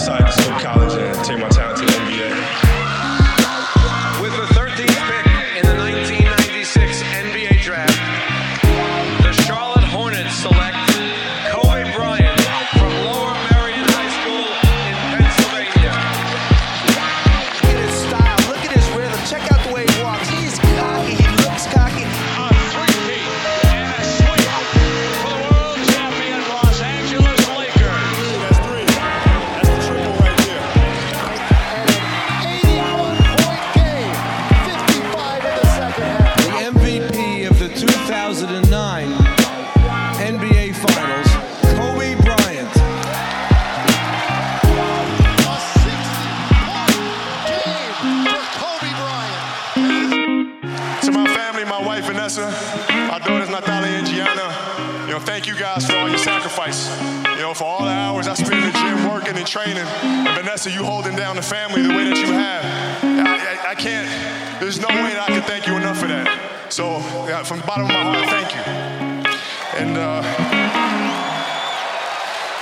side of SoCal.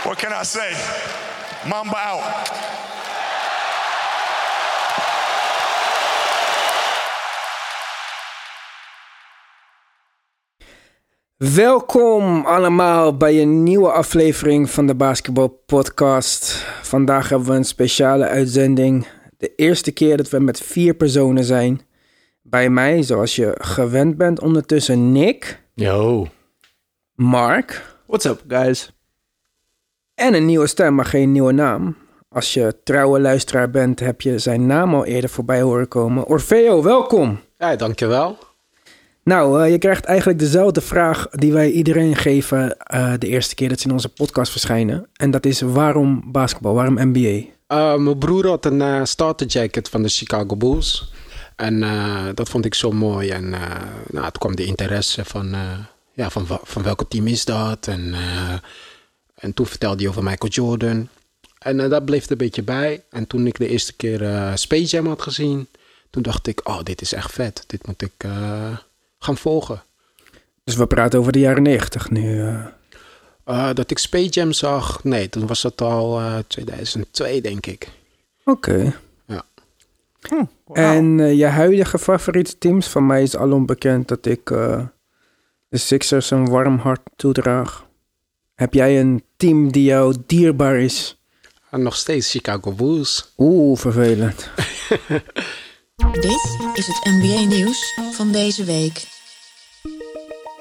What can I say? Mamba out. Welkom allemaal bij een nieuwe aflevering van de Basketball Podcast. Vandaag hebben we een speciale uitzending. De eerste keer dat we met vier personen zijn. Bij mij, zoals je gewend bent, ondertussen Nick, Yo. Mark What's up, guys? En een nieuwe stem, maar geen nieuwe naam. Als je trouwe luisteraar bent, heb je zijn naam al eerder voorbij horen komen. Orfeo, welkom! Ja, dankjewel. Nou, eh, je krijgt eigenlijk dezelfde vraag die wij iedereen geven eh, de eerste keer dat ze in onze podcast verschijnen. En dat is waarom basketbal, waarom NBA? Uh, mijn broer had een eh, starter jacket van de Chicago Bulls. En eh, dat vond ik zo mooi. En eh, nou, toen kwam de interesse van, eh, ja, van, van welke team is dat? En, eh, en toen vertelde hij over Michael Jordan. En eh, dat bleef er een beetje bij. En toen ik de eerste keer eh, Space Jam had gezien, toen dacht ik, oh, dit is echt vet. Dit moet ik eh, gaan volgen. Dus we praten over de jaren 90 nu. eh. Eh, dat ik Space Jam zag, nee, toen was het al eh, 2002, denk ik. Oké. Ja. En eh, je huidige favoriete teams? Van mij is al onbekend dat ik eh, de Sixers een warm hart toedraag. Heb jij een team die jou dierbaar is? En nog steeds Chicago Bulls. Oeh, vervelend. Dit is het NBA-nieuws van deze week.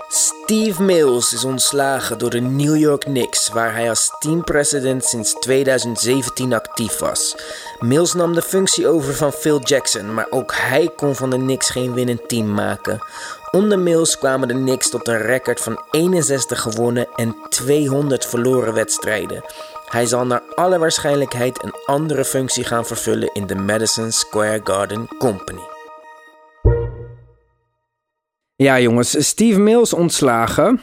Steve Mills is ontslagen door de New York Knicks, waar hij als teampresident sinds 2017 actief was. Mills nam de functie over van Phil Jackson, maar ook hij kon van de Knicks geen winnend team maken. Onder Mills kwamen de Knicks tot een record van 61 gewonnen en 200 verloren wedstrijden. Hij zal naar alle waarschijnlijkheid een andere functie gaan vervullen in de Madison Square Garden Company. Ja, jongens, Steve Mills ontslagen.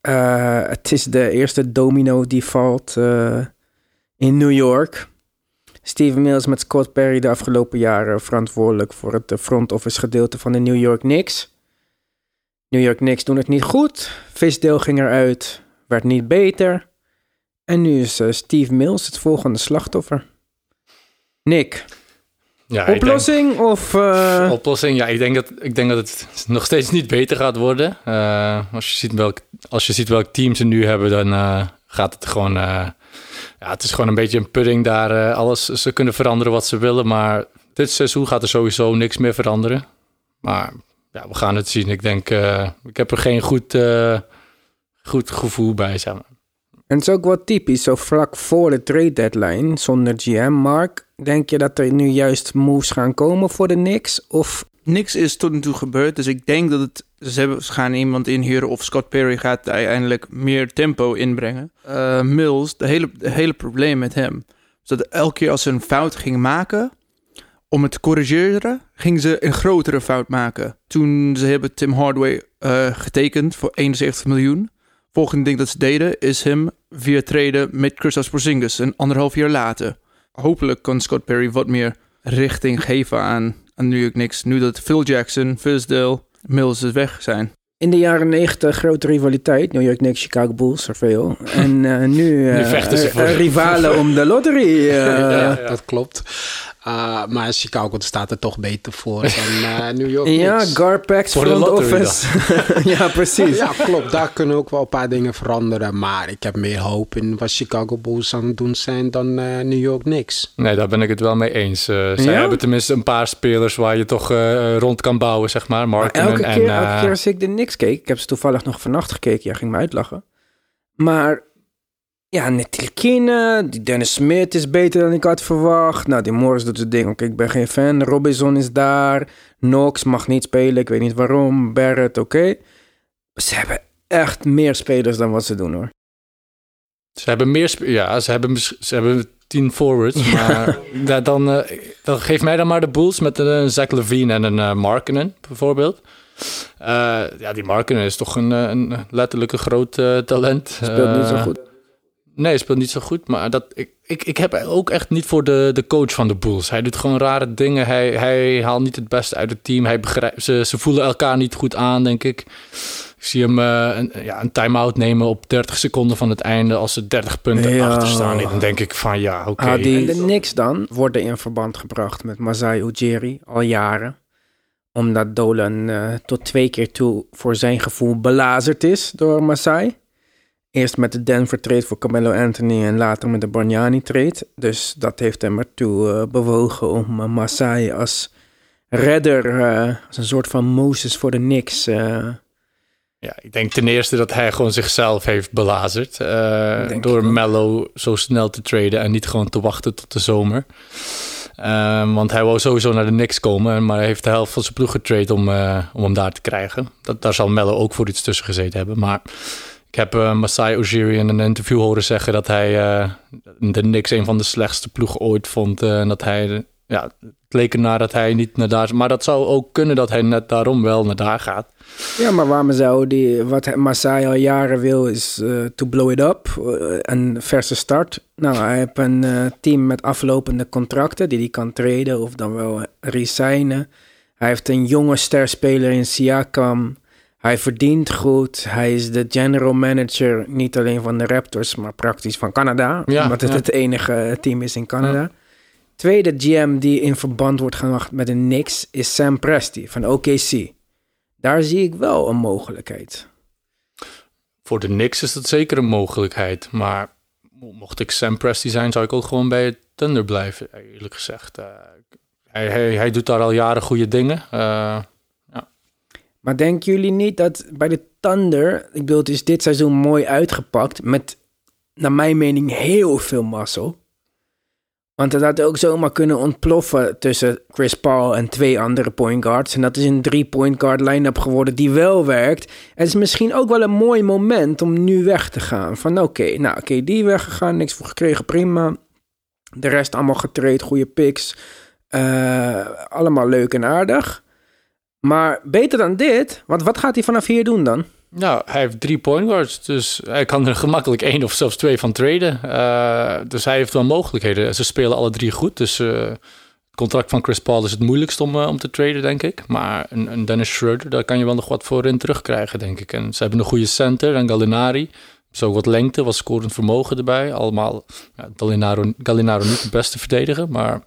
Eh, het is de eerste domino die valt eh, in New York. Steve Mills met Scott Perry de afgelopen jaren verantwoordelijk voor het front office gedeelte van de New York Knicks. New York Knicks doen het niet goed. Visdale ging eruit, werd niet beter. En nu is eh, Steve Mills het volgende slachtoffer. Nick, Ja, oplossing of... eh, oplossing? Ja, ik denk, dat, ik denk dat het nog steeds niet beter gaat worden. Eh, als, je ziet welk, als je ziet welk team ze nu hebben, dan gaat het gewoon... ja, het is gewoon een beetje een pudding daar. alles, ze kunnen veranderen wat ze willen, maar dit seizoen gaat er sowieso niks meer veranderen. Maar ja, we gaan het zien. Ik denk, eh, ik heb er geen goed, eh, goed gevoel bij, zeg maar. En het is ook wel typisch, zo vlak voor de trade deadline, zonder GM, Mark. Denk je dat er nu juist moves gaan komen voor de Knicks? Of niks is tot nu toe gebeurd. Dus ik denk dat het. Ze, hebben, ze gaan iemand inhuren of Scott Perry gaat uiteindelijk meer tempo inbrengen. Eh, Mills, de hele, de hele probleem met hem. is dat elke keer als ze een fout gingen maken. Om het te corrigeren, gingen ze een grotere fout maken. Toen ze hebben Tim Hardaway eh, getekend voor 71 miljoen. Volgende ding dat ze deden is hem via traden met Christos Porzingis een anderhalf jaar later. Hopelijk kan Scott Perry wat meer richting geven aan, aan New York Knicks. Nu dat Phil Jackson, Fisdale, Mills is weg zijn. in de jaren negentig grote rivaliteit. New York Knicks, Chicago Bulls, er veel. En eh, nu, eh, vechten ze voor- rivalen om de lottery. eh. ja, dat klopt. Uh, maar Chicago staat er toch beter voor dan uh, New York Ja. Garpax Voor de front office. ja, precies. Ja, klopt. Daar kunnen ook wel een paar dingen veranderen. Maar ik heb meer hoop in wat Chicago Bulls aan het doen zijn dan uh, New York Knicks. Nee, daar ben ik het wel mee eens. Uh, zij Ja? hebben tenminste een paar spelers waar je toch uh, rond kan bouwen, zeg maar. Maar elke, en... keer, uh, elke keer als ik de Knicks keek, ik heb ze toevallig nog vannacht gekeken, jij ging me uitlachen. Maar ja, Netilkine, die Dennis Smith is beter dan ik had verwacht. Nou, die Morris doet zijn ding. Oké, ik ben geen fan. Robinson is daar. Knox mag niet spelen, ik weet niet waarom. Barrett, oké. Ze hebben echt meer spelers dan wat ze doen, hoor. Ze hebben meer... Ja, ze hebben, ze hebben tien forwards. Maar da- dan, uh, dan geef mij dan maar de Bulls met een uh, Zach Levine en een uh, Markkinen, bijvoorbeeld. Uh, ja, die Markkinen is toch een, een letterlijk een groot talent. Speelt niet zo goed. Nee, hij speelt niet zo goed. Maar dat, ik, ik, ik heb ook echt niet voor de, de coach van de Bulls. Hij doet gewoon rare dingen. Hij, hij haalt niet het beste uit het team. Hij begrijpt, ze, ze voelen elkaar niet goed aan, denk ik. Ik zie hem uh, een, ja, een time-out nemen op 30 seconden van het einde... als ze 30 punten Ja. achter staan. En dan denk ik van ja, oké. Ah. En de Knicks dan worden in verband gebracht met Masai Ujiri al jaren. Omdat Dolan uh, tot twee keer toe voor zijn gevoel belazerd is door Masai. Eerst met de Denver trade voor Carmelo Anthony en later met de Bargnani trade. Dus dat heeft hem ertoe uh, bewogen om uh, Masai als redder, uh, als een soort van Mozes voor de Knicks. uh, Ja, ik denk ten eerste dat hij gewoon zichzelf heeft belazerd. Door. Mello zo snel te traden en niet gewoon te wachten tot de zomer. Uh, want hij wou sowieso naar de Knicks komen, maar hij heeft de helft van zijn ploeg getrade om, om hem daar te krijgen. Dat, daar zal Mello ook voor iets tussen gezeten hebben. Maar ik heb uh, Masai Ujiri in een interview horen zeggen dat hij uh, de Knicks een van de slechtste ploegen ooit vond. Uh, en dat hij, ja, het leek ernaar dat hij niet naar daar... Maar dat zou ook kunnen dat hij net daarom wel naar daar gaat. Ja, maar waarom zou die, wat Masai al jaren wil, is to blow it up, een verse start. Nou, hij heeft een team met aflopende contracten die hij kan treden of dan wel resignen. Hij heeft een jonge sterspeler in Siakam. Hij verdient goed. Hij is de general manager, niet alleen van de Raptors, maar praktisch van Canada. Ja, omdat het ja. het enige team is in Canada. Ja. Tweede GM die in verband wordt gebracht met de Knicks is Sam Presti van OKC. Daar zie ik wel een mogelijkheid. Voor de Knicks is dat zeker een mogelijkheid. Maar mocht ik Sam Presti zijn, zou ik ook gewoon bij het Thunder blijven, eerlijk gezegd. Uh, hij, hij, hij, doet daar al jaren goede dingen. Uh. Maar denken jullie niet dat bij de Thunder, ik bedoel, het is dit seizoen mooi uitgepakt met, naar mijn mening, heel veel mazzel. Want het had ook zomaar kunnen ontploffen tussen Chris Paul en twee andere point guards. En dat is een drie point guard line-up geworden die wel werkt. Het is misschien ook wel een mooi moment om nu weg te gaan. Van oké, nou oké, die weggegaan, niks voor gekregen, prima. De rest allemaal getraind, goede picks. Uh, allemaal leuk en aardig. Maar beter dan dit, want wat gaat hij vanaf hier doen dan? Nou, hij heeft drie point guards, dus hij kan er gemakkelijk één of zelfs twee van traden. Uh, dus hij heeft wel mogelijkheden. Ze spelen alle drie goed, dus uh, het contract van Chris Paul is het moeilijkst om, uh, om te traden, denk ik. Maar een, een, Dennis Schroeder, daar kan je wel nog wat voor in terugkrijgen, denk ik. En ze hebben een goede center, en Gallinari. Zo wat lengte, wat scorend vermogen erbij. Allemaal, ja, Gallinaro, niet de beste verdediger, maar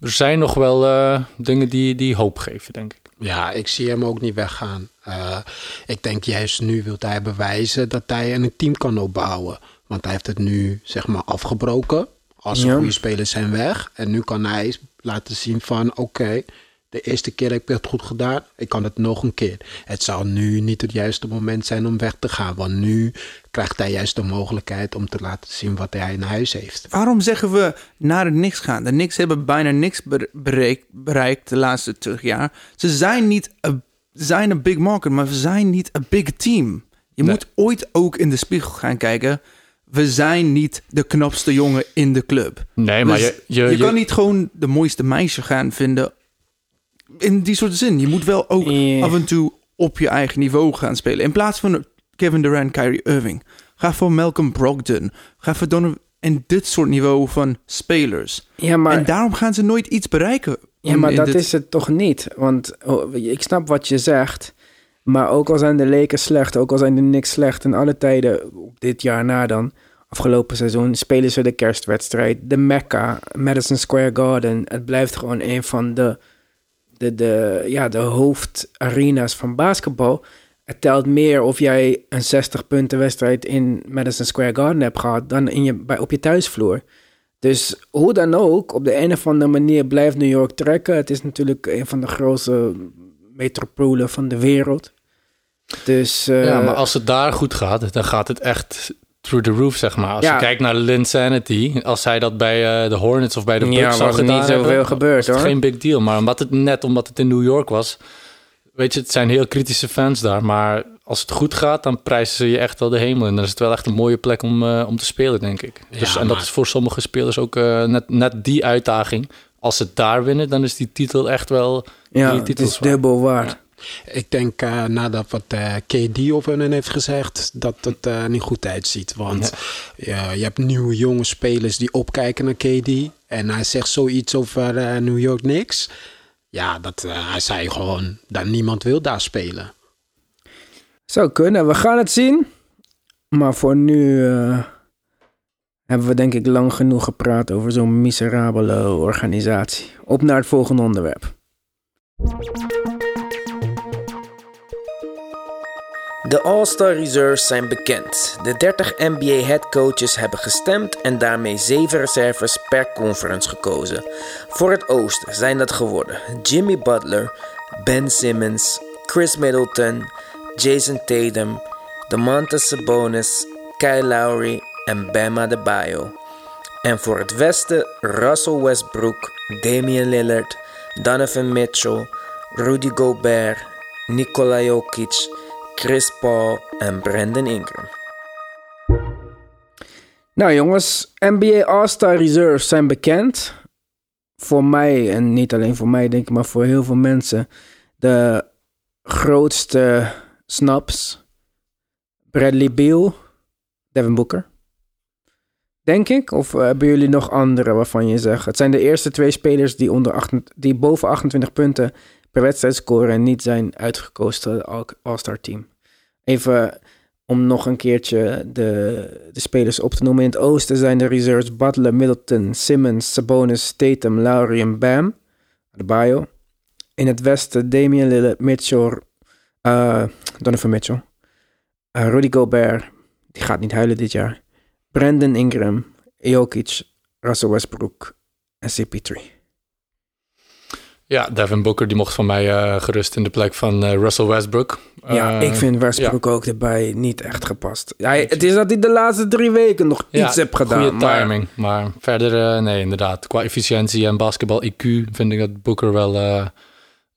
er zijn nog wel uh, dingen die, die hoop geven, denk ik. Ja, ik zie hem ook niet weggaan. Uh, ik denk juist nu wil hij bewijzen dat hij een team kan opbouwen. Want hij heeft het nu zeg maar afgebroken. Als de ja. goede spelers zijn weg. En nu kan hij laten zien van oké, okay, de eerste keer heb ik het goed gedaan. Ik kan het nog een keer. Het zal nu niet het juiste moment zijn om weg te gaan. Want nu krijgt hij juist de mogelijkheid om te laten zien wat hij in huis heeft. Waarom zeggen we naar de Knicks gaan? De Knicks hebben bijna niks bereikt, bereikt de laatste 20 jaar. Ze zijn niet een, zijn een big market, maar we zijn niet een big team. Je nee. moet ooit ook in de spiegel gaan kijken. We zijn niet de knapste jongen in de club. Nee, maar dus je, je, je kan niet gewoon de mooiste meisje gaan vinden in die soort zin. Je moet wel ook yeah. af en toe op je eigen niveau gaan spelen. In plaats van Kevin Durant, Kyrie Irving. Ga voor Malcolm Brogdon. Ga voor Donovan. En dit soort niveau van spelers. Ja, maar, en daarom gaan ze nooit iets bereiken. Ja, maar dat dit... is het toch niet. Want oh, ik snap wat je zegt. Maar ook al zijn de Lakers slecht, ook al zijn de Knicks slecht... in alle tijden, dit jaar na dan, afgelopen seizoen... spelen ze de kerstwedstrijd, de Mecca, Madison Square Garden. Het blijft gewoon een van de, de, de, ja, de hoofdarena's van basketbal. Het telt meer of jij een 60-punten wedstrijd in Madison Square Garden hebt gehad... dan in je, bij, op je thuisvloer. Dus hoe dan ook, op de een of andere manier blijft New York trekken. Het is natuurlijk een van de grootste metropolen van de wereld. Dus, eh, ja, maar als het daar goed gaat, dan gaat het echt through the roof, zeg maar. Als Ja. je kijkt naar Linsanity, als hij dat bij eh, de Hornets of bij de Bucks Ja, zou gedaan niet zoveel hebben, gebeurd, hoor. geen big deal. Maar omdat het net omdat het in New York was, weet je, het zijn heel kritische fans daar. Maar als het goed gaat, dan prijzen ze je echt wel de hemel. En dan is het wel echt een mooie plek om, eh, om te spelen, denk ik. Dus, Ja, en dat maar- is voor sommige spelers ook eh, net, net die uitdaging. Als ze daar winnen, dan is die titel echt wel ja, het is dubbel waard. Ik denk eh, nadat wat eh, KD op hun heeft gezegd, dat het eh, niet goed uitziet. Want ja, je hebt nieuwe jonge spelers die opkijken naar KD. En hij zegt zoiets over eh, New York Knicks. Ja, dat, eh, hij zei gewoon dat niemand wil daar spelen. Zou kunnen, we gaan het zien. Maar voor nu eh, hebben we denk ik lang genoeg gepraat over zo'n miserabele organisatie. Op naar het volgende onderwerp. De All-Star Reserves zijn bekend. De 30 NBA headcoaches hebben gestemd en daarmee 7 reserves per conference gekozen. Voor het oosten zijn dat geworden Jimmy Butler, Ben Simmons, Chris Middleton, Jason Tatum, DeMontis Sabonis, Kyle Lowry en Bam Adebayo. En voor het westen Russell Westbrook, Damian Lillard, Donovan Mitchell, Rudy Gobert, Nikola Jokic, Chris Paul en Brandon Ingram. Nou jongens, NBA All-Star Reserves zijn bekend. Voor mij, en niet alleen voor mij denk ik, maar voor heel veel mensen, de grootste snaps. Bradley Beal, Devin Booker. Denk ik? Of eh, hebben jullie nog andere waarvan je zegt... Het zijn de eerste twee spelers die, onder 8, die boven 28 punten per wedstrijd scoren... en niet zijn uitgekozen All-Star team. Even om nog een keertje de, de spelers op te noemen. In het oosten zijn de reserves Butler, Middleton, Simmons, Sabonis, Tatum, Lowry en Bam. De bio. In het westen Damian Lillard, Mitchell, eh Donovan Mitchell. eh, Rudy Gobert, die gaat niet huilen dit jaar. Brandon Ingram, Jokic, Russell Westbrook en CP3. Ja, Devin Booker die mocht van mij eh, gerust in de plek van eh, Russell Westbrook. Ja, Eh, ik vind Westbrook ook erbij niet echt gepast. Hij, het is dat hij de laatste drie weken nog ja, iets heeft gedaan. Goede maar- timing. Maar verder, nee, inderdaad. Qua efficiëntie en basketbal IQ vind ik dat Booker wel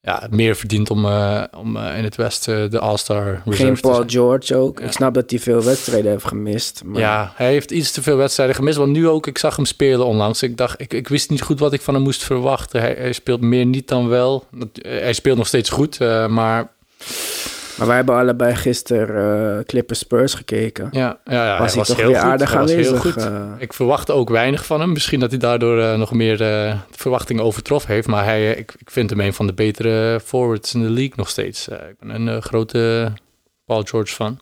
ja, meer verdient om, eh, om eh, in het Westen de All-Star reserve Geen Paul. George ook. Ik snap dat hij veel wedstrijden heeft gemist. Maar Ja, hij heeft iets te veel wedstrijden gemist. Want nu ook, ik zag hem spelen onlangs. Ik dacht, ik, ik wist niet goed wat ik van hem moest verwachten. Hij, hij speelt meer niet dan wel. Eh, Hij speelt nog steeds goed, eh, maar Maar wij hebben allebei gisteren eh Clippers Spurs gekeken. ja, ja, ja Was hij was toch heel weer goed. aardig Hij was heel aanwezig, goed. Ik verwachtte ook weinig van hem. Misschien dat hij daardoor eh, nog meer eh, verwachtingen overtroffen heeft. Maar hij, ik, ik vind hem een van de betere forwards in de league nog steeds. Eh, ik ben een grote Paul George fan.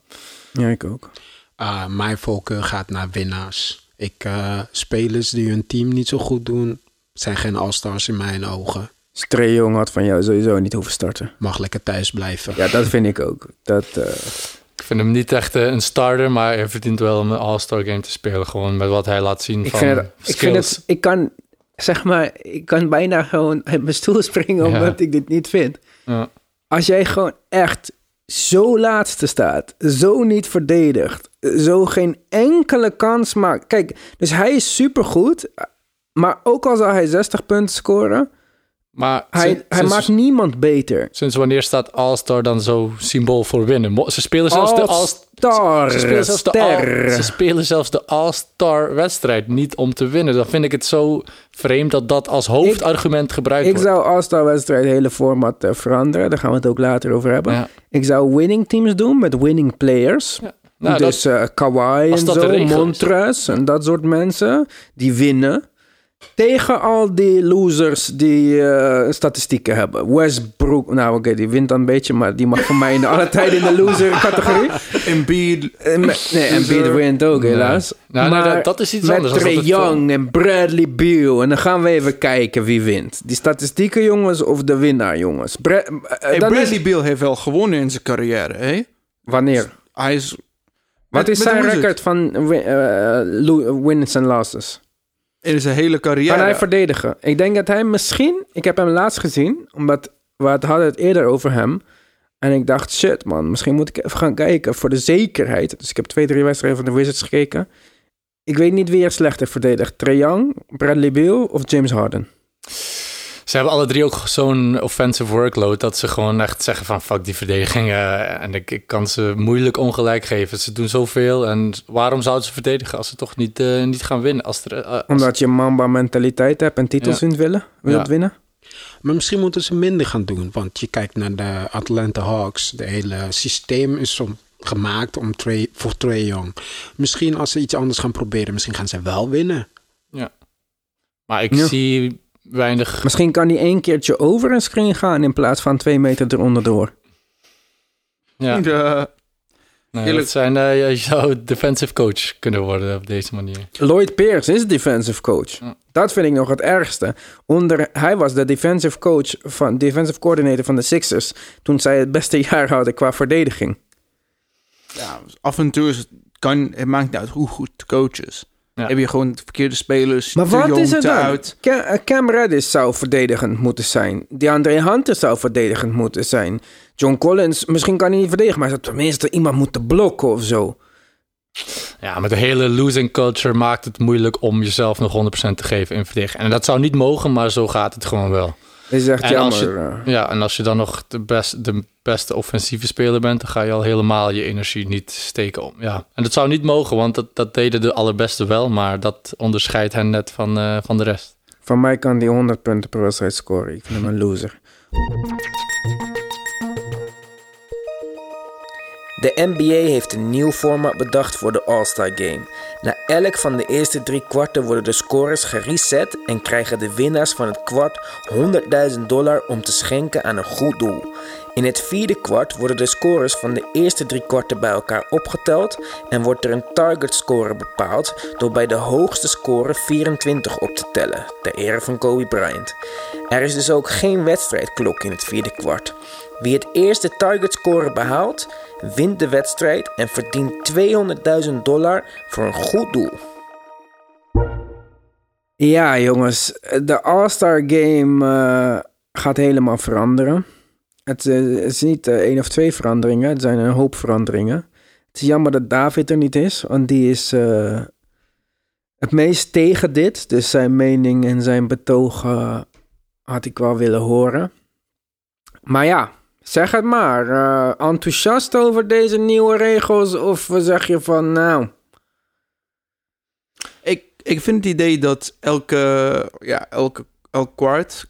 Ja, ik ook. Ah, mijn voorkeur gaat naar winnaars. Ik, eh, spelers die hun team niet zo goed doen, zijn geen all-stars in mijn ogen. Stray Jong had van jou sowieso niet hoeven starten. Mag lekker thuis blijven. Ja, dat vind ik ook. Dat, eh, Ik vind hem niet echt eh, een starter, maar hij verdient wel om een All-Star game te spelen. Gewoon met wat hij laat zien ik, van vind het, ik skills. vind het... Ik kan, zeg maar, ik kan bijna gewoon uit mijn stoel springen omdat ik dit niet vind. Ja. Als jij gewoon echt zo laatste staat, zo niet verdedigt, zo geen enkele kans maakt. Kijk, dus hij is supergoed, maar ook al zou hij 60 punten scoren, Maar hij, sinds- hij sinds- maakt niemand beter. Sinds wanneer staat All-Star dan zo symbool voor winnen? Ze spelen zelfs de All- All-Star, ze spelen zelfs de. All- ze spelen zelfs de All-Star wedstrijd niet om te winnen. Dan vind ik het zo vreemd dat dat als hoofdargument gebruikt Ik wordt. zou All-Star wedstrijd hele format eh, veranderen. Daar gaan we het ook later over hebben. Ja. Ik zou winning teams doen met winning players. Nou, dus eh Kawhi en de zo. Montres en dat soort mensen die winnen. Tegen al die losers die eh, statistieken hebben. Westbrook, nou oké, die wint dan een beetje, maar die mag voor mij in de alle tijden in de loser-categorie. Embiid. Me- Nee, Embiid wint ook helaas. Nou, nee, maar dat- dat is iets met anders voor- Young en Bradley Beal. En dan gaan we even kijken wie wint. Die statistieken jongens of de winnaar jongens. Bra- eh, Hey, dan is- Bradley Beal heeft wel gewonnen in zijn carrière, hè? Wanneer? Hij is... Wat met- is zijn record van wins en losses? In zijn hele carrière. Kan hij verdedigen? Ik denk dat hij misschien... Ik heb hem laatst gezien, omdat we het hadden het eerder over hem. En ik dacht, shit man, misschien moet ik even gaan kijken voor de zekerheid. Dus ik heb twee, drie wedstrijden van de Wizards gekeken. Ik weet niet wie er slechter verdedigt. Trae Young, Bradley Beal of James Harden? Ze hebben alle drie ook zo'n offensive workload dat ze gewoon echt zeggen van fuck die verdediging. eh, en ik, ik kan ze moeilijk ongelijk geven. Ze doen zoveel en waarom zouden ze verdedigen als ze toch niet, eh, niet gaan winnen? Als er, eh, als- Omdat je Mamba mentaliteit hebt en titels Ja. wilt willen, wilt Ja. winnen. Maar misschien moeten ze minder gaan doen. Want je kijkt naar de Atlanta Hawks. De hele systeem is om, gemaakt om voor Trae Young. Misschien als ze iets anders gaan proberen, misschien gaan ze wel winnen. ja. Maar ik Ja. zie weinig... Misschien kan hij één keertje over een screen gaan in plaats van twee meter eronder door. Ja. De- Nee, dat zijn, eh, je zou defensive coach kunnen worden op deze manier. Lloyd Pierce is defensive coach. Ja. Dat vind ik nog het ergste. Onder, hij was de defensive coach van defensive coordinator van de Sixers toen zij het beste jaar hadden qua verdediging. ja, af en toe is het, kan, het maakt niet uit hoe goed de coach is. Ja. Heb je gewoon de verkeerde spelers, Maar te wat jong, is het te dan? oud. Cam, eh, Cam Reddish zou verdedigend moeten zijn. DeAndre Hunter zou verdedigend moeten zijn. John Collins, misschien kan hij niet verdedigen, maar hij zou tenminste iemand moeten blokken of zo. Ja, met de hele losing culture maakt het moeilijk om jezelf nog 100% te geven in verdediging. En dat zou niet mogen, maar zo gaat het gewoon wel. Dat is echt En jammer. je-. Ja, en als je dan nog de, best, de beste offensieve speler bent, dan ga je al helemaal je energie niet steken om. Ja. En dat zou niet mogen, want dat, dat deden de allerbeste wel, maar dat onderscheidt hen net van, eh, van de rest. Van mij kan die 100 punten per wedstrijd scoren. Ik vind hem een loser. De NBA heeft een nieuw format bedacht voor de All-Star Game. Na elk van de eerste drie kwarten worden de scores gereset en krijgen de winnaars van het kwart 100.000 dollar om te schenken aan een goed doel. In het vierde kwart worden de scores van de eerste drie kwarten bij elkaar opgeteld en wordt er een target score bepaald door bij de hoogste score 24 op te tellen, ter ere van Kobe Bryant. Er is dus ook geen wedstrijdklok in het vierde kwart. Wie het eerste target score behaalt, wint de wedstrijd en verdient 200.000 dollar voor een goed doel. Ja, jongens. De All-Star Game eh, gaat helemaal veranderen. Het, eh, het is niet eh, één of twee veranderingen. Het zijn een hoop veranderingen. Het is jammer dat David er niet is, want die is eh, het meest tegen dit. Dus zijn mening en zijn betoog eh, had ik wel willen horen. Maar ja, zeg het maar. eh, enthousiast over deze nieuwe regels? Of zeg je van, nou... Ik, ik vind het idee dat elke, ja, elke, elk kwart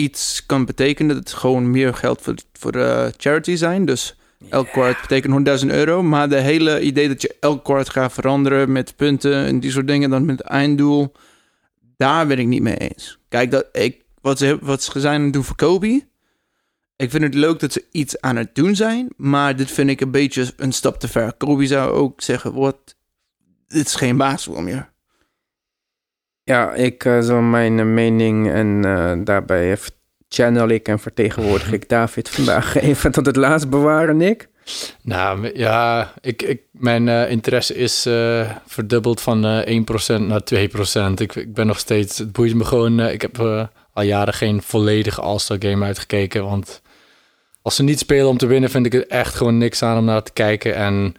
iets kan betekenen. Dat het gewoon meer geld voor, voor de charity zijn. Dus elk kwart betekent 100.000 euro. Maar de hele idee dat je elk kwart gaat veranderen met punten en die soort dingen, dan met het einddoel, daar ben ik niet mee eens. Kijk, dat, ik, wat, ze, wat ze zijn aan het doen voor Kobe. Ik vind het leuk dat ze iets aan het doen zijn, maar dit vind ik een beetje een stap te ver. Kobe zou ook zeggen, wat, dit is geen basketbal meer. Ja, ik eh, zal mijn eh, mening en eh, daarbij even channel ik en vertegenwoordig ik David vandaag even tot het laatst bewaren, Nick. Nou ja, ik, ik, mijn interesse is verdubbeld van eh 1% naar 2%. Ik, ik ben nog steeds, het boeit me gewoon. ik heb al jaren geen volledige All-Star Game uitgekeken. Want als ze niet spelen om te winnen, vind ik er echt gewoon niks aan om naar te kijken. En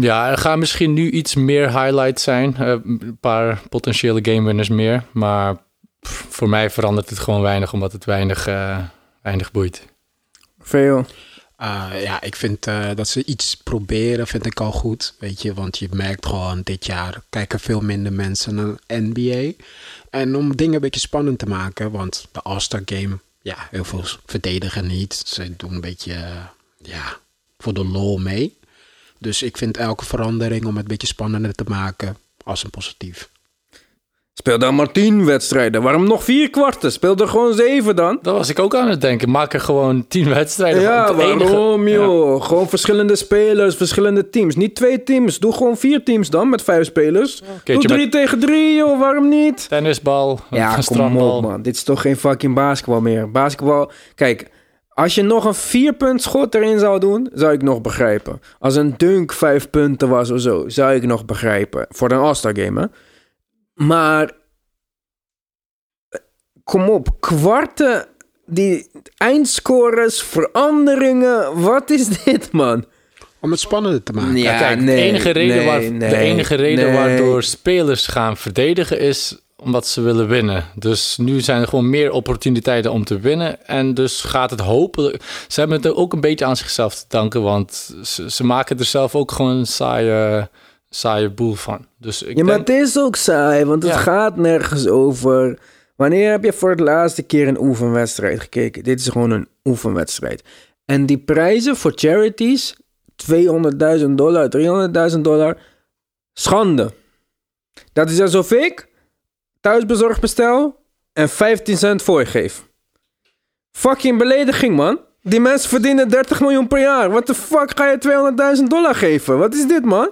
ja, er gaan misschien nu iets meer highlights zijn. eh, een paar potentiële game winners meer. Maar pff, voor mij verandert het gewoon weinig, omdat het weinig, eh, weinig boeit. Veel. Uh, ja, ik vind uh, dat ze iets proberen, vind ik al goed. Weet je, want je merkt gewoon dit jaar kijken veel minder mensen naar NBA. En om dingen een beetje spannend te maken, want de All-Star Game, ja, heel veel verdedigen niet. Ze doen een beetje, uh, ja, voor de lol mee. Dus ik vind elke verandering om het een beetje spannender te maken als een positief. Speel dan maar tien wedstrijden. Waarom nog vier kwarten? Speel er gewoon zeven dan. Dat was ik ook aan het denken. Maak er gewoon tien wedstrijden van. Ja, enige- waarom joh? Gewoon verschillende spelers, verschillende teams. Niet twee teams. Doe gewoon vier teams dan met vijf spelers. Doe drie met- tegen drie joh, waarom niet? Tennisbal, Ja, kom op man. Dit is toch geen fucking basketbal meer. Basketbal, kijk... Als je nog een vierpunt schot erin zou doen, zou ik nog begrijpen. Als een dunk vijf punten was of zo, zou ik nog begrijpen. Voor een All-Star game, hè. Maar... Kom op, kwarten, die eindscores, veranderingen. Wat is dit, man? Om het spannender te maken. Ja, Ja, kijk, nee, de enige reden, nee, waar, nee, de enige reden nee. waardoor spelers gaan verdedigen is omdat ze willen winnen. Dus nu zijn er gewoon meer opportuniteiten om te winnen. En dus gaat het hopelijk... Ze hebben het ook een beetje aan zichzelf te danken, want ze, ze maken er zelf ook gewoon een saaie, saaie boel van. Dus ik ja, maar het is ook saai, want het Ja. gaat nergens over. Wanneer heb je voor het laatste keer een oefenwedstrijd gekeken? Dit is gewoon een oefenwedstrijd. En die prijzen voor charities, 200.000 dollar, 300.000 dollar, schande. Dat is alsof ik thuisbezorgd bestel en 15 cent voor je geef. Fucking belediging, man. Die mensen verdienen 30 miljoen per jaar. Wat de fuck ga je 200.000 dollar geven? Wat is dit, man?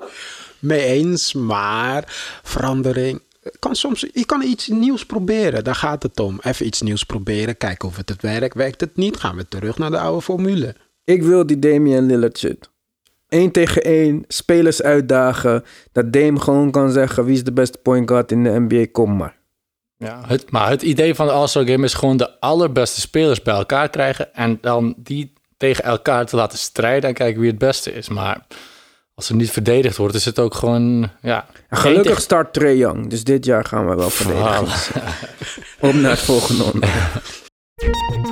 Mee eens, maar verandering. Kan soms, je kan iets nieuws proberen, daar gaat het om. Even iets nieuws proberen, kijken of het, het werkt. Werkt het niet, gaan we terug naar de oude formule. Ik wil die Damian Lillard shit. Eén tegen één, spelers uitdagen. Dat Dame gewoon kan zeggen wie is de beste point guard in de NBA, kom maar. Ja, het, maar het idee van de All-Star Game is gewoon de allerbeste spelers bij elkaar krijgen... en dan die tegen elkaar te laten strijden en kijken wie het beste is. Maar als er niet verdedigd wordt, is het ook gewoon... Ja, gelukkig start Trey Young, dus dit jaar gaan we wel verdedigen. Op naar het volgende onderwerp.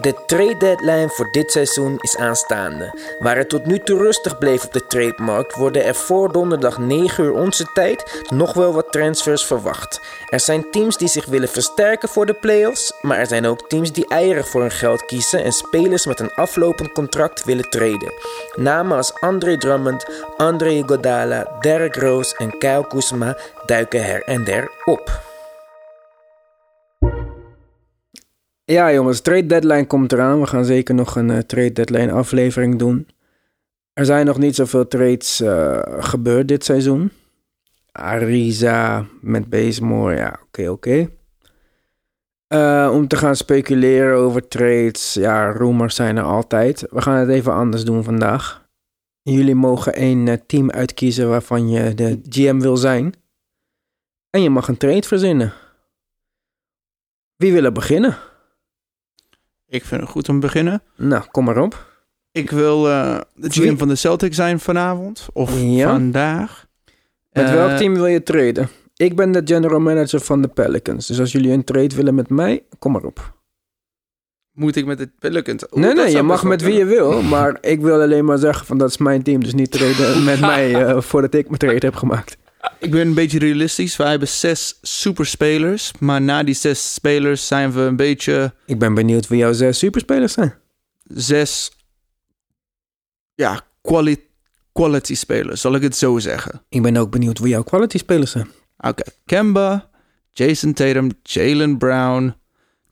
De trade deadline voor dit seizoen is aanstaande. Waar het tot nu toe rustig bleef op de trademarkt, worden er voor donderdag 9 uur onze tijd nog wel wat transfers verwacht. Er zijn teams die zich willen versterken voor de playoffs, maar er zijn ook teams die eieren voor hun geld kiezen en spelers met een aflopend contract willen traden. Namen als Andre Drummond, Andre Iguodala, Derrick Rose en Kyle Kuzma duiken her en der op. Ja jongens, trade deadline komt eraan. We gaan zeker nog een eh, trade deadline aflevering doen. Er zijn nog niet zoveel trades eh, gebeurd dit seizoen. Ariza met Bazemore, ja, oké, oké. Eh, om te gaan speculeren over trades, ja, rumors zijn er altijd. We gaan het even anders doen vandaag. Jullie mogen eh, team uitkiezen waarvan je de GM wil zijn. En je mag een trade verzinnen. Wie wil er beginnen? Ik vind het goed om te beginnen. Nou, kom maar op. Ik wil eh, de GM van de Celtics zijn vanavond. Of Ja? vandaag. Met Eh, welk team wil je traden? Ik ben de general manager van de Pelicans. Dus als jullie een trade willen met mij, kom maar op. Moet ik met de Pelicans? Nee, nee, je mag met wie je wil. Maar ik wil alleen maar zeggen van dat is mijn team. Dus niet traden met mij eh, voordat ik mijn trade heb gemaakt. Ik ben een beetje realistisch. Wij hebben zes superspelers. Maar na die zes spelers zijn we een beetje Ik ben benieuwd wie jouw zes superspelers zijn. zes ja, quali quality spelers, zal ik het zo zeggen. Ik ben ook benieuwd wie jouw quality spelers zijn. Oké, Kemba, Jason Tatum, Jalen Brown.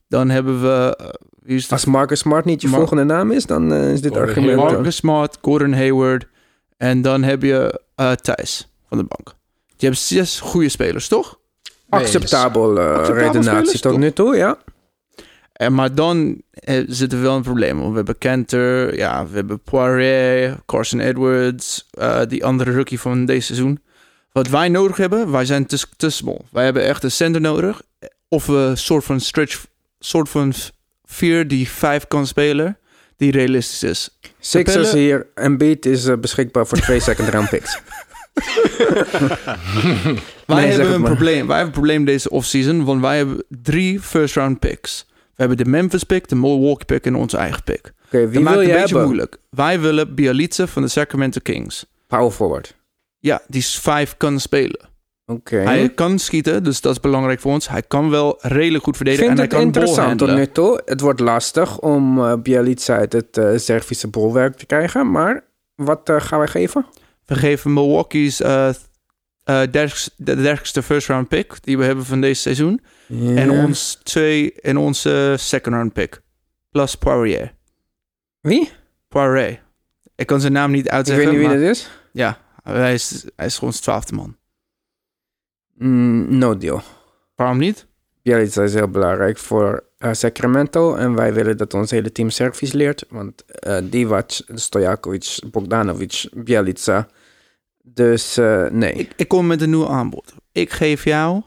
Dan hebben we... eh, wie is de Als Marcus Smart niet je Mar- volgende naam is, dan eh, is dit Gordon argument... Hayward. dan- Marcus Smart, Gordon Hayward. En dan heb je eh Thijs van de bank. Je hebt zes goede spelers, toch? Acceptabel eh, Acceptabel redenatie spelers, tot toch? nu toe, ja. En maar dan eh, zit er wel een probleem. Want we hebben Kenter, ja, we hebben Poirier, Carson Edwards, eh, die andere rookie van deze seizoen. Wat wij nodig hebben, wij zijn te, te small. Wij hebben echt een center nodig. Of we een soort van stretch, soort van vier die vijf kan spelen, die realistisch is. Sixers hier. Embiid is beschikbaar voor twee second round picks. Wij Nee, hebben een maar. probleem. Wij hebben een probleem deze offseason, want wij hebben drie first round picks. We hebben de Memphis pick, de Milwaukee pick en onze eigen pick. Oké, Dat wie maakt wil het je een beetje hebben? moeilijk. Wij willen Bialice van de Sacramento Kings. Power forward. Ja, die is vijf kan spelen. Oké. Hij kan schieten, dus dat is belangrijk voor ons. Hij kan wel redelijk goed verdedigen vind en het hij kan interessant tot nu toe. Het wordt lastig om Bialica uit het eh, Servische bolwerk te krijgen. Maar wat eh, gaan wij geven? We geven Milwaukee's eh dertigste- de dertigste first round pick die we hebben van deze seizoen. En, ons twee, en onze second round pick. Plus Poirier. Wie? Poirier. Ik kan zijn naam niet Ik uitzeggen. weet niet wie dat is. Ja, hij is, hij is gewoon ons twaalfde man. Mm, no deal. Waarom niet? Bielitsa is heel belangrijk voor eh, Sacramento. En wij willen dat ons hele team Servisch leert. Want eh Divac, Stojakovic, Bogdanovic, Bielitsa. Dus eh, nee. Ik, ik kom met een nieuw aanbod. Ik geef jou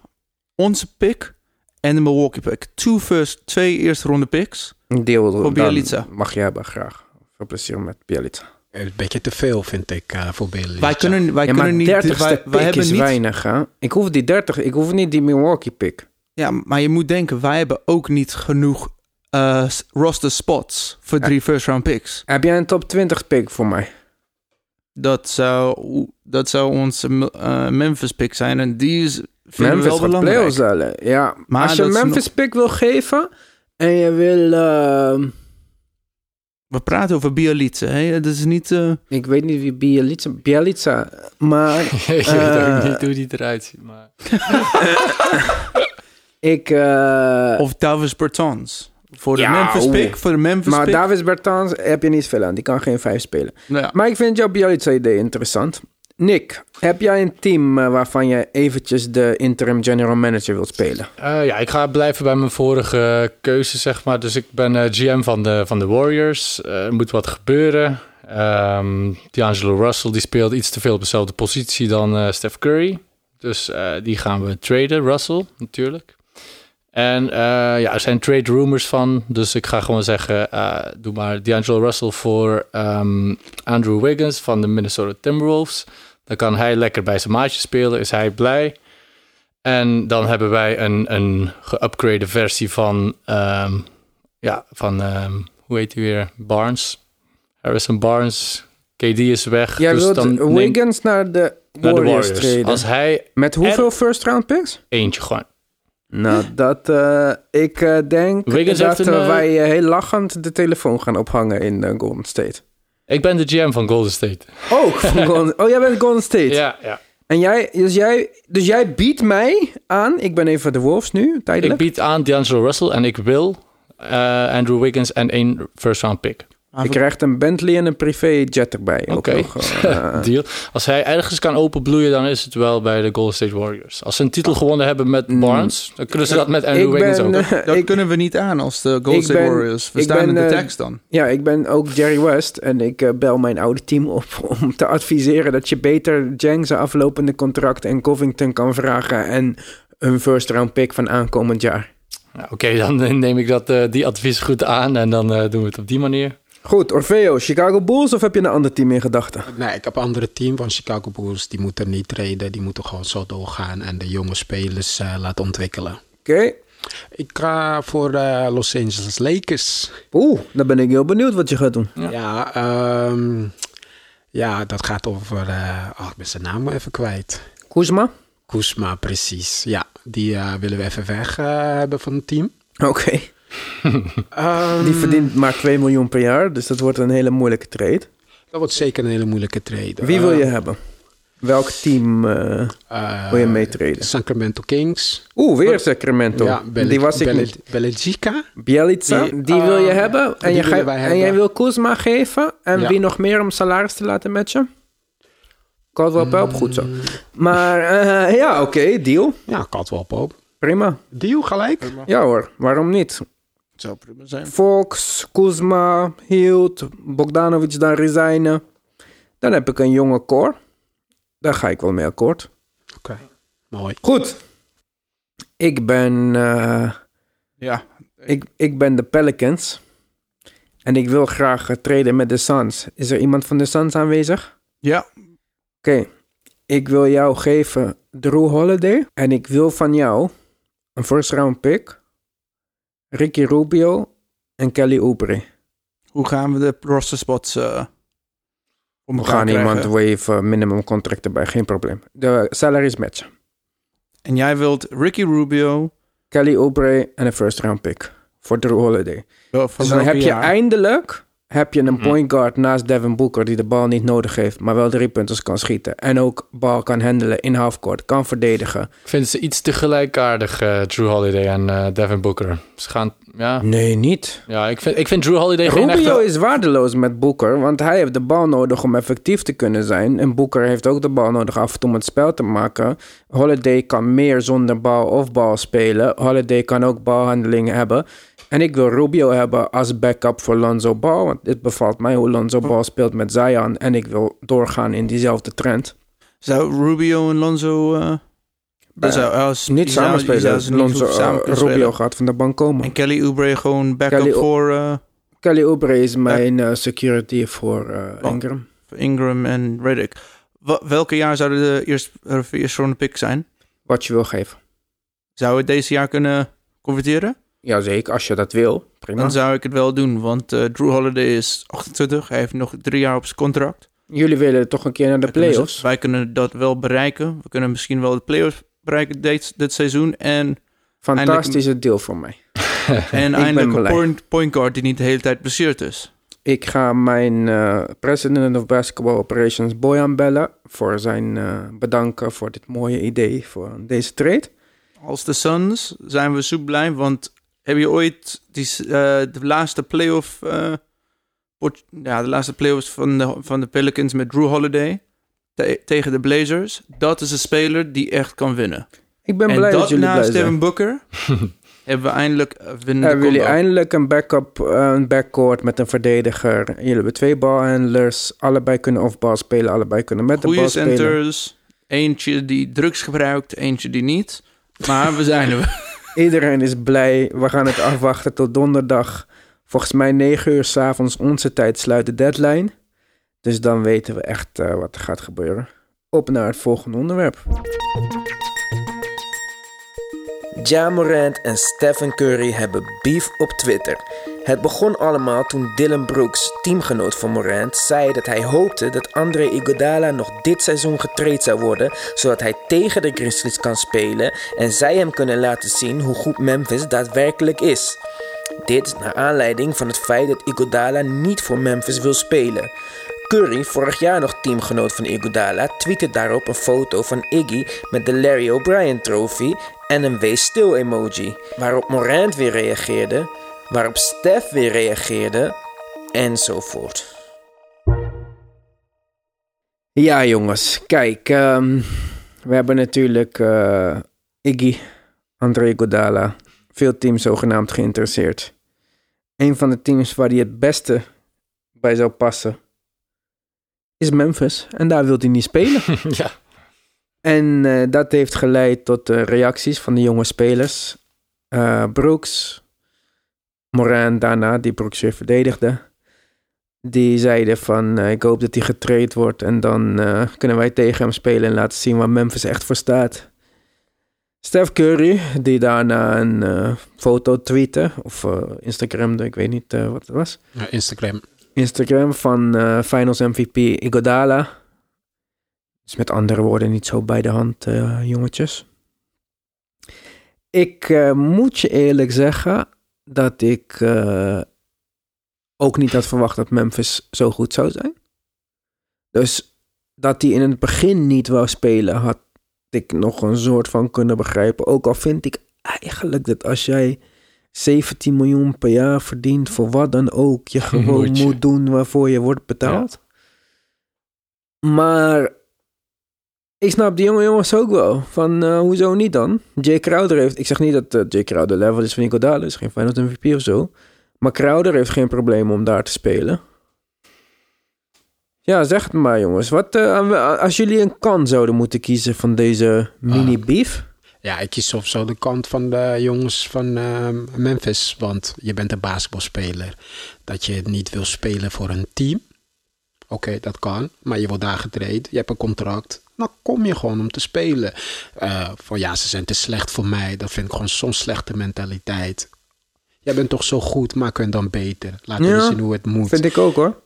onze pick en de Milwaukee pick. Two first, twee eerste ronde picks. Een deel Voor dan Bielitsa. mag je hebben, graag. Veel plezier met Bielitsa. Een beetje te veel, vind ik, eh, voor Bielitsa. Wij kunnen, wij ja, maar kunnen niet... 30 Wij, hebben is niet weinig, hè? Ik hoef die 30, ik hoef niet die Milwaukee pick. ja, maar je moet denken, wij hebben ook niet genoeg eh, s- roster spots voor drie first round picks. Heb jij een top 20 pick voor mij? Dat zou, dat zou onze eh, Memphis pick zijn. En die is Memphis we wel gaat belangrijk. Ja, Maar als je Memphis pick wil geven en je wil... ehm, We praten over Bielitsa. Hè? Dat is niet... eh, ik weet niet wie Bielitsa... Bielitsa, maar... ik weet eh, ook niet hoe die eruit ziet, maar... ik... eh, of Davis Bertans. Voor de Ja, Memphis pick. Voor de Memphis maar pick. Davis Bertans heb je niet veel aan. Die kan geen vijf spelen. Nou ja. Maar ik vind jouw Bielitsa-idee interessant. Nick, heb jij een team eh, waarvan je eventjes de interim general manager wilt spelen? Eh, ja, ik ga blijven bij mijn vorige keuze, zeg maar. Dus ik ben eh, GM van de, van de Warriors. Eh, er moet wat gebeuren. Ehm D'Angelo Russell die speelt iets te veel op dezelfde positie dan eh, Steph Curry. Dus eh, die gaan we traden, Russell natuurlijk. En eh, ja, er zijn trade rumors van. Dus ik ga gewoon zeggen, eh, doe maar D'Angelo Russell voor ehm, Andrew Wiggins van de Minnesota Timberwolves. Dan kan hij lekker bij zijn maatje spelen, is hij blij. En dan hebben wij een, een geupgrade versie van, ehm, ja, van ehm, hoe heet hij weer? Barnes. Harrison Barnes. KD is weg. Jij dus wilt dan Wiggins naar de naar de Warriors, treden. Als hij Met hoeveel first round picks? eentje gewoon. Nou, dat eh, ik eh, denk Wiggins dat een, wij eh, heel lachend de telefoon gaan ophangen in Golden State. Ik ben de GM van Golden State. Oh, van Golden, oh, jij bent Golden State. Ja, ja. En jij, dus jij, dus jij biedt mij aan, ik ben even de Wolves nu, Ik tijdelijk. bied aan D'Angelo Russell en ik wil Andrew Wiggins en één first round pick. Je krijgt een Bentley en een privé jet erbij. ook Oké, eh. deal. Als hij ergens kan openbloeien, dan is het wel bij de Golden State Warriors. Als ze een titel gewonnen hebben met Barnes, dan kunnen ze dat met Andrew Wiggins ook. eh, Dat ik- kunnen we niet aan als de Golden State ben- Warriors. We staan ben, in de eh, tekst dan. Ja, ik ben ook Jerry West en ik bel mijn oude team op om te adviseren dat je beter Jang's aflopende contract en Covington kan vragen en een first round pick van aankomend jaar. Ja, Oké, dan neem ik dat, eh, die advies goed aan en dan eh, doen we het op die manier. Goed, Orfeo, Chicago Bulls of heb je een ander team in gedachten? Nee, ik heb een andere team van Chicago Bulls. Die moeten niet treden. Die moeten gewoon zo doorgaan en de jonge spelers eh, laten ontwikkelen. Oké. Ik ga voor eh, Los Angeles Lakers. Oeh, dan ben ik heel benieuwd wat je gaat doen. Ja, ehm, ja dat gaat over... eh, oh, ik ben zijn naam even kwijt. Kuzma? Kuzma, precies. Ja, die eh, willen we even weg hebben van het team. Oké. Ehm, Die verdient maar 2 miljoen per jaar, dus dat wordt een hele moeilijke trade. Dat wordt zeker een hele moeilijke trade. Wie wil je Eh, hebben? Welk team eh, eh, wil je meetreden? Sacramento Kings. Oeh, weer Sacramento. Ja, Die was ik niet. Bielitsa, die, Die, wil je eh, hebben. En, je ga- en jij wil Kuzma geven. En Ja. wie nog meer om salaris te laten matchen? Caldwell Pope, goed zo. Maar eh, ja, oké, deal. Ja, Caldwell Pope. Prima. Deal gelijk? Ja hoor, waarom niet? Zou prima zijn. Fox, Kuzma, Hield, Bogdanovic dan resignen. Dan heb ik een jonge core. Daar ga ik wel mee akkoord. Oké, mooi. Goed. Ik ben, eh, Ja, ik, ik ben de Pelicans. En ik wil graag eh, treden met de Suns. Is er iemand van de Suns aanwezig? ja. Oké. Ik wil jou geven Drew Holiday. En ik wil van jou een first round pick. Ricky Rubio en Kelly Oubre. Hoe gaan we de roster spots eh We gaan krijgen? iemand wave minimum contract erbij, geen probleem. De salaries matchen. En jij wilt Ricky Rubio. Kelly Oubre en een first round pick voor Drew Holiday. Dus dan heb je eindelijk heb je een point guard naast Devin Booker die de bal niet nodig heeft, maar wel drie punters kan schieten. En ook bal kan handelen in halfcourt, kan verdedigen. Ik vind ze iets te gelijkaardig, eh, Drew Holiday en eh, Devin Booker. Ze gaan, ja. Nee, niet. Ja, ik vind, ik vind Drew Holiday geen Rubio echte... is waardeloos met Booker, want hij heeft de bal nodig om effectief te kunnen zijn. En Booker heeft ook de bal nodig af en toe om het spel te maken. Holiday kan meer zonder bal of bal spelen. Holiday kan ook balhandeling hebben. En ik wil Rubio hebben als backup voor Lonzo Ball, want dit bevalt mij hoe Lonzo Ball speelt met Zion. En ik wil doorgaan in diezelfde trend. Zou Rubio en Lonzo... dat Eh, zou, als, niet samen spelen. Lonzo, kunnen Rubio spelen. gaat van de bank komen. En Kelly Oubre gewoon backup voor Kelly Oubre is mijn security voor eh, Ingram. voor Ingram en Reddick. Welke jaar zouden de eerste, uh, eerste ronde pick zijn? Wat je wil geven. Zou het deze jaar kunnen converteren? Jazeker, als je dat wil. Prima. Dan zou ik het wel doen, want eh, Drew Holiday is 28. Hij heeft nog drie jaar op zijn contract. Jullie willen toch een keer naar de Wij kunnen- playoffs? Wij kunnen dat wel bereiken. We kunnen misschien wel de playoffs bereiken dit, dit seizoen. En Fantastische deal voor mij. En eindelijk een point, point guard die niet de hele tijd blesseerd is. Ik ga mijn eh, president of basketball operations Boyan bellen voor zijn eh, bedanken voor dit mooie idee voor deze trade. Als de Suns zijn we super blij, want heb je ooit die, eh, de laatste playoff, eh, ja, de laatste playoffs van de, van de Pelicans met Drew Holiday te- tegen de Blazers? Dat is een speler die echt kan winnen. Ik ben en blij dat dat jullie naast. Devin Booker hebben we eindelijk eh, winnende Hebben jullie eindelijk een backup, een backcourt met een verdediger. Jullie hebben twee balhandlers. Allebei kunnen off-ball spelen, allebei kunnen met de bal spelen. centers, eentje die drugs gebruikt, eentje die niet. Maar we zijn er. Iedereen is blij. We gaan het afwachten tot donderdag. Volgens mij 9 uur s'avonds onze tijd sluit de deadline. Dus dan weten we echt eh, wat er gaat gebeuren. Op naar het volgende onderwerp. Ja Morant en Stephen Curry hebben beef op Twitter. Het begon allemaal toen Dylan Brooks, teamgenoot van Morant, zei dat hij hoopte dat Andre Iguodala nog dit seizoen getraind zou worden, zodat hij tegen de Grizzlies kan spelen en zij hem kunnen laten zien hoe goed Memphis daadwerkelijk is. Dit naar aanleiding van het feit dat Iguodala niet voor Memphis wil spelen. Curry, vorig jaar nog teamgenoot van Iguodala, tweette daarop een foto van Iggy met de Larry O'Brien trofee en een wees stil emoji. Waarop Morant weer reageerde, waarop Steph weer reageerde, enzovoort. Ja, jongens. Kijk, ehm, we hebben natuurlijk eh, Iggy, André Godala, veel teams zogenaamd geïnteresseerd. Een van de teams waar hij het beste bij zou passen is Memphis. En daar wil hij niet spelen. ja. En eh, dat heeft geleid tot de reacties van de jonge spelers. Eh, Brooks, Moran daarna, die Brooks weer verdedigde. Die zeiden van, eh, ik hoop dat hij getraind wordt. En dan eh, kunnen wij tegen hem spelen en laten zien waar Memphis echt voor staat. Steph Curry, die daarna een eh, foto tweette. Of Instagramde, ik weet niet wat het was. Ja, Instagram. Instagram van Finals MVP Igodala. Dus met andere woorden niet zo bij de hand, jongetjes. Ik moet je eerlijk zeggen dat ik eh, ook niet had verwacht dat Memphis zo goed zou zijn. Dus dat hij in het begin niet wou spelen, had ik nog een soort van kunnen begrijpen. Ook al vind ik eigenlijk dat als jij 17 miljoen per jaar verdient, voor wat dan ook, je gewoon Moet doen waarvoor je wordt betaald. Maar ik snap die jonge jongens ook wel. Van eh, hoezo niet dan? Jay Crowder heeft. Ik zeg niet dat eh, Jay Crowder level is van Iguodala, is geen Finals MVP of zo. Maar Crowder heeft geen probleem om daar te spelen. Ja, zeg het maar jongens. Wat, eh, als jullie een kan zouden moeten kiezen van deze mini-beef? Ja, ik kies sowieso de kant van de jongens van Memphis. Want je bent een basketbalspeler. Dat je niet wil spelen voor een team. Oké, dat kan. Maar je wordt daar getraind. Je hebt een contract. Dan kom je gewoon om te spelen. Eh, voor ja, ze zijn te slecht voor mij. Dat vind ik gewoon zo'n slechte mentaliteit. Jij bent toch zo goed, maak het dan beter. Laat Ja, me zien hoe het moet. Vind ik ook hoor.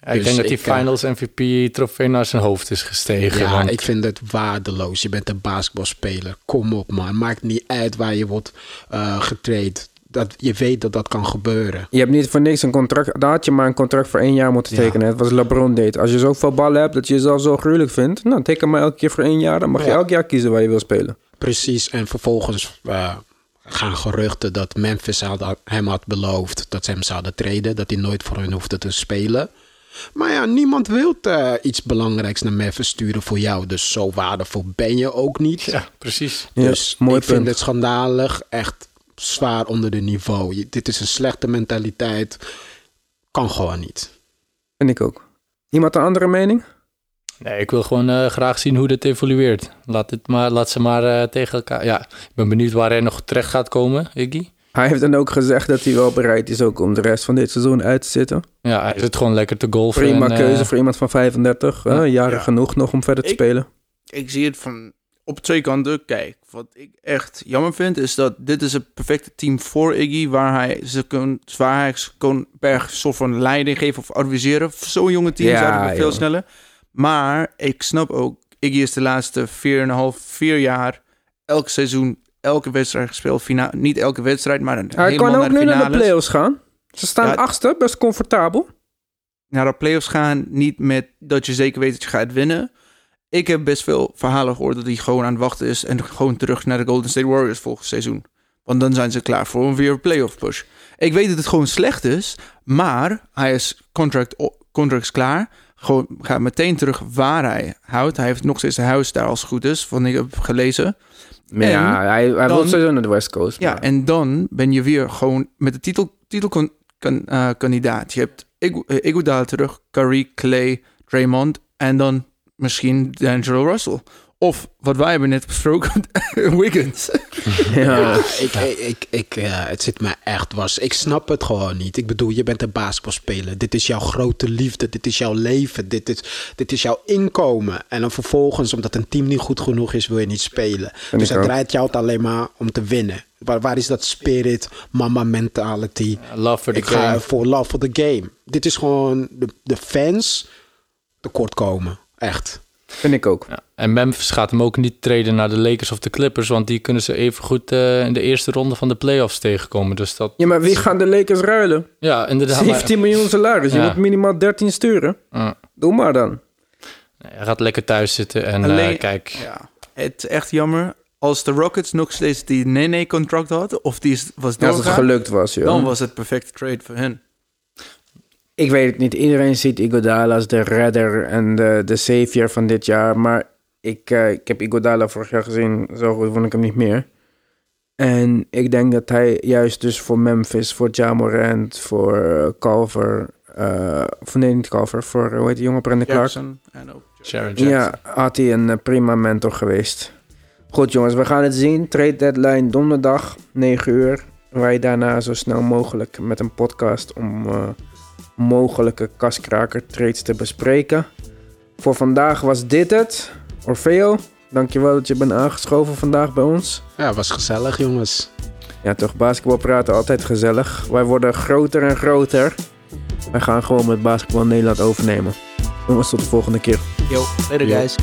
Ja, ik Dus denk dat die ik, eh, Finals MVP-trofee naar zijn hoofd is gestegen. Ja, want- ik vind het waardeloos. Je bent een basketbalspeler. Kom op, man. Maakt niet uit waar je wordt eh getraind. Dat je weet dat dat kan gebeuren. Je hebt niet voor niks een contract. Daar had je maar een contract voor één jaar moeten tekenen. Het was LeBron deed. Als je zoveel ballen hebt dat je jezelf zo gruwelijk vindt, nou teken maar elke keer voor één jaar. Dan mag je elk jaar kiezen waar je wil spelen. Precies, en vervolgens eh, gaan geruchten dat Memphis had, hem had beloofd dat ze hem zouden treden, dat hij nooit voor hen hoefde te spelen. Maar ja, niemand wil eh, iets belangrijks naar Memphis sturen voor jou, dus zo waardevol ben je ook niet. Ja, precies. Dus Ja, mooi ik vind het schandalig, echt zwaar onder de niveau. Je- dit is een slechte mentaliteit, kan gewoon niet. En ik ook. Iemand een andere mening? Nee, ik wil gewoon eh, graag zien hoe dit evolueert. Laat, het maar, laat ze maar eh, tegen elkaar... Ja, ik ben benieuwd waar hij nog terecht gaat komen, Iggy. Hij heeft dan ook gezegd dat hij wel bereid is ook om de rest van dit seizoen uit te zitten. Ja, hij zit gewoon lekker te golfen. Prima en, eh, keuze voor iemand van 35. hè? ja. jaren Ja. genoeg nog om verder te Ik- spelen. ik zie het van op twee kanten. Kijk, wat ik echt jammer vind is dat dit is het perfecte team voor Iggy, waar hij ze kon, waar hij kon per soort van leiding geven of adviseren. Voor Zo'n jonge team Ja, zouden we veel joh. sneller. Maar ik snap ook, Iggy is de laatste 4,5, 4 jaar elk seizoen, elke wedstrijd gespeeld. Fina niet elke wedstrijd, maar een Hij kan ook naar nu naar de finales. playoffs gaan. Ze staan Ja, achtste, best comfortabel. naar de playoffs gaan. Niet met dat je zeker weet dat je gaat winnen. Ik heb best veel verhalen gehoord dat hij gewoon aan het wachten is. En gewoon terug naar de Golden State Warriors volgend seizoen. Want dan zijn ze klaar voor een weer playoff push. Ik weet dat het gewoon slecht is. Maar hij is contract, contract is klaar. Gewoon gaat meteen terug waar hij houdt. Hij heeft nog steeds een huis daar als het goed is. Van ik heb gelezen. Maar ja, hij, hij wil sowieso naar de West Coast. Ja, en dan ben je weer gewoon met de titel, titelkandidaat. je hebt eh, Iguodala terug, Curry, Clay, Draymond en dan misschien D'Angelo Russell. Of wat wij hebben net besproken, Wiggins. ja. Ik, ik, ik, ik, eh, het zit me echt was. Ik snap het gewoon niet. Ik bedoel, je bent een basketbalspeler. Dit is jouw grote liefde. Dit is jouw leven. Dit is, dit is jouw inkomen. En dan vervolgens, omdat een team niet goed genoeg is, wil je niet spelen. dus het draait jou het alleen maar om te winnen. Waar, waar is dat spirit, mama mentality? Love for the ik ga game. voor love for the game. Dit is gewoon de, de fans tekortkomen. Echt. Vind ik ook. Ja. En Memphis gaat hem ook niet treden naar de Lakers of de Clippers, want die kunnen ze even goed eh, in de eerste ronde van de playoffs tegenkomen. Dus dat, Ja, maar wie gaan de Lakers ruilen? ja, inderdaad. maar- 17 miljoen salaris. Je moet minimaal 13 sturen. Ja. Doe maar dan. Nee, hij gaat lekker thuis zitten en eh, Alleen- kijk, Ja, het is echt jammer. Als de Rockets nog steeds die Nene-contract hadden, of die was Ja, als doorgaan, het gelukt was, joh. dan was het perfecte trade voor hen. Ik weet het niet. Iedereen ziet Iguodala als de redder en de, de savior van dit jaar. Maar ik, eh, ik heb Iguodala vorig jaar gezien. Zo goed vond ik hem niet meer. En ik denk dat hij juist dus voor Memphis, voor Ja Morant, voor eh, Culver... eh, of nee, niet Culver. Voor, hoe heet die jongen, Brandon Clark? En ook Sharon Jackson. Ja, had hij een prima mentor geweest. Goed jongens, we gaan het zien. Trade deadline donderdag, 9 uur. Wij daarna zo snel mogelijk met een podcast om eh, mogelijke kaskraker trades te bespreken. Voor vandaag was dit het. Orfeo, dankjewel dat je bent aangeschoven vandaag bij ons. Ja, was gezellig, jongens. Ja, toch, basketbal praten altijd gezellig. Wij worden groter en groter. Wij gaan gewoon met Basketbal Nederland overnemen. Jongens, tot de volgende keer. Yo, later guys.